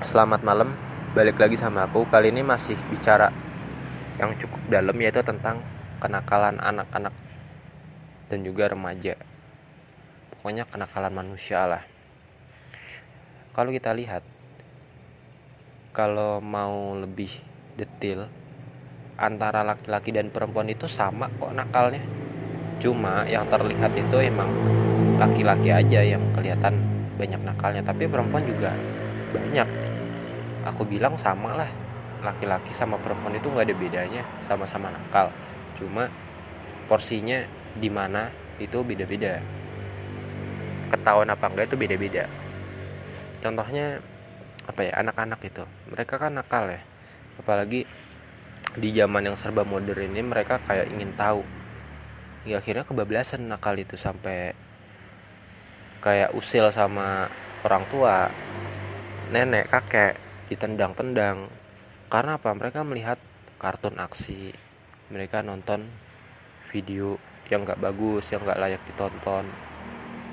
Selamat malam, balik lagi sama aku. Kali ini masih bicara yang cukup dalam yaitu tentang kenakalan anak-anak dan juga remaja. Pokoknya kenakalan manusia lah. Kalau kita lihat, kalau mau lebih detail, antara laki-laki dan perempuan itu sama kok nakalnya. Cuma yang terlihat itu emang laki-laki aja yang kelihatan banyak nakalnya, tapi perempuan juga banyak. Aku bilang sama lah laki-laki sama perempuan itu nggak ada bedanya sama-sama nakal. Cuma porsinya di mana itu beda-beda. Ketahuan apa enggak itu beda-beda. Contohnya apa ya anak-anak itu. Mereka kan nakal ya. Apalagi di zaman yang serba modern ini mereka kayak ingin tahu. Ya akhirnya kebablasan nakal itu sampai kayak usil sama orang tua nenek kakek ditendang-tendang. Karena apa? Mereka melihat kartun aksi. Mereka nonton video yang gak bagus yang gak layak ditonton.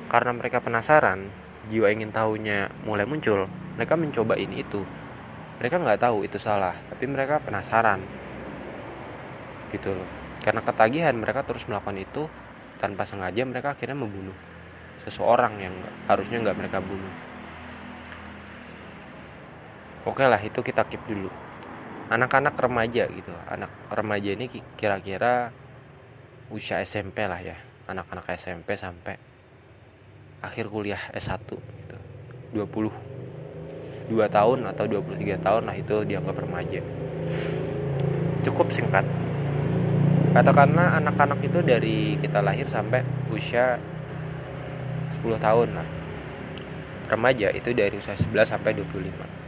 Karena mereka penasaran jiwa ingin tahunya mulai muncul mereka mencoba ini itu. Mereka nggak tahu itu salah tapi mereka penasaran. Gitu loh. Karena ketagihan mereka terus melakukan itu tanpa sengaja mereka akhirnya membunuh seseorang yang harusnya nggak mereka bunuh oke lah itu kita keep dulu. Anak-anak remaja gitu. Anak remaja ini kira-kira usia SMP lah ya. Anak-anak SMP sampai akhir kuliah S1 gitu. 20 2 tahun atau 23 tahun lah itu dianggap remaja. Cukup singkat. Katakanlah anak-anak itu dari kita lahir sampai usia 10 tahun lah. Remaja itu dari usia 11 sampai 25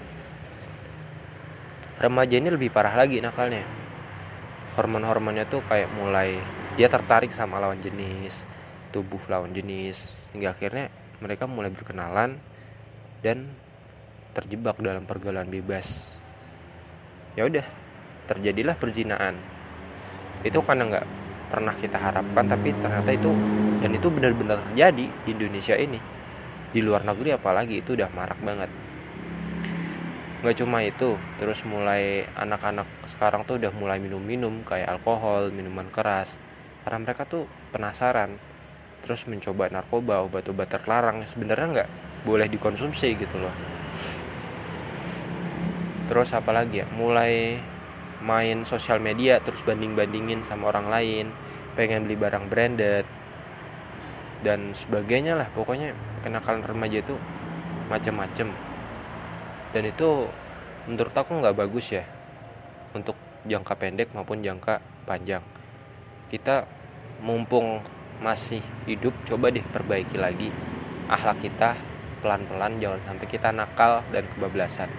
remaja ini lebih parah lagi nakalnya. Hormon-hormonnya tuh kayak mulai dia tertarik sama lawan jenis tubuh lawan jenis hingga akhirnya mereka mulai berkenalan dan terjebak dalam pergaulan bebas. Ya udah terjadilah perzinaan. Itu karena nggak pernah kita harapkan tapi ternyata itu dan itu benar-benar terjadi di Indonesia ini. Di luar negeri apalagi itu udah marak banget nggak cuma itu terus mulai anak-anak sekarang tuh udah mulai minum-minum kayak alkohol minuman keras. Karena mereka tuh penasaran terus mencoba narkoba obat-obat terlarang. Sebenarnya nggak boleh dikonsumsi gitu loh. Terus apalagi ya mulai main sosial media terus banding-bandingin sama orang lain pengen beli barang branded dan sebagainya lah. Pokoknya kenakalan remaja itu macem-macem dan itu menurut aku nggak bagus ya untuk jangka pendek maupun jangka panjang. Kita mumpung masih hidup coba deh perbaiki lagi akhlak kita pelan-pelan jangan sampai kita nakal dan kebablasan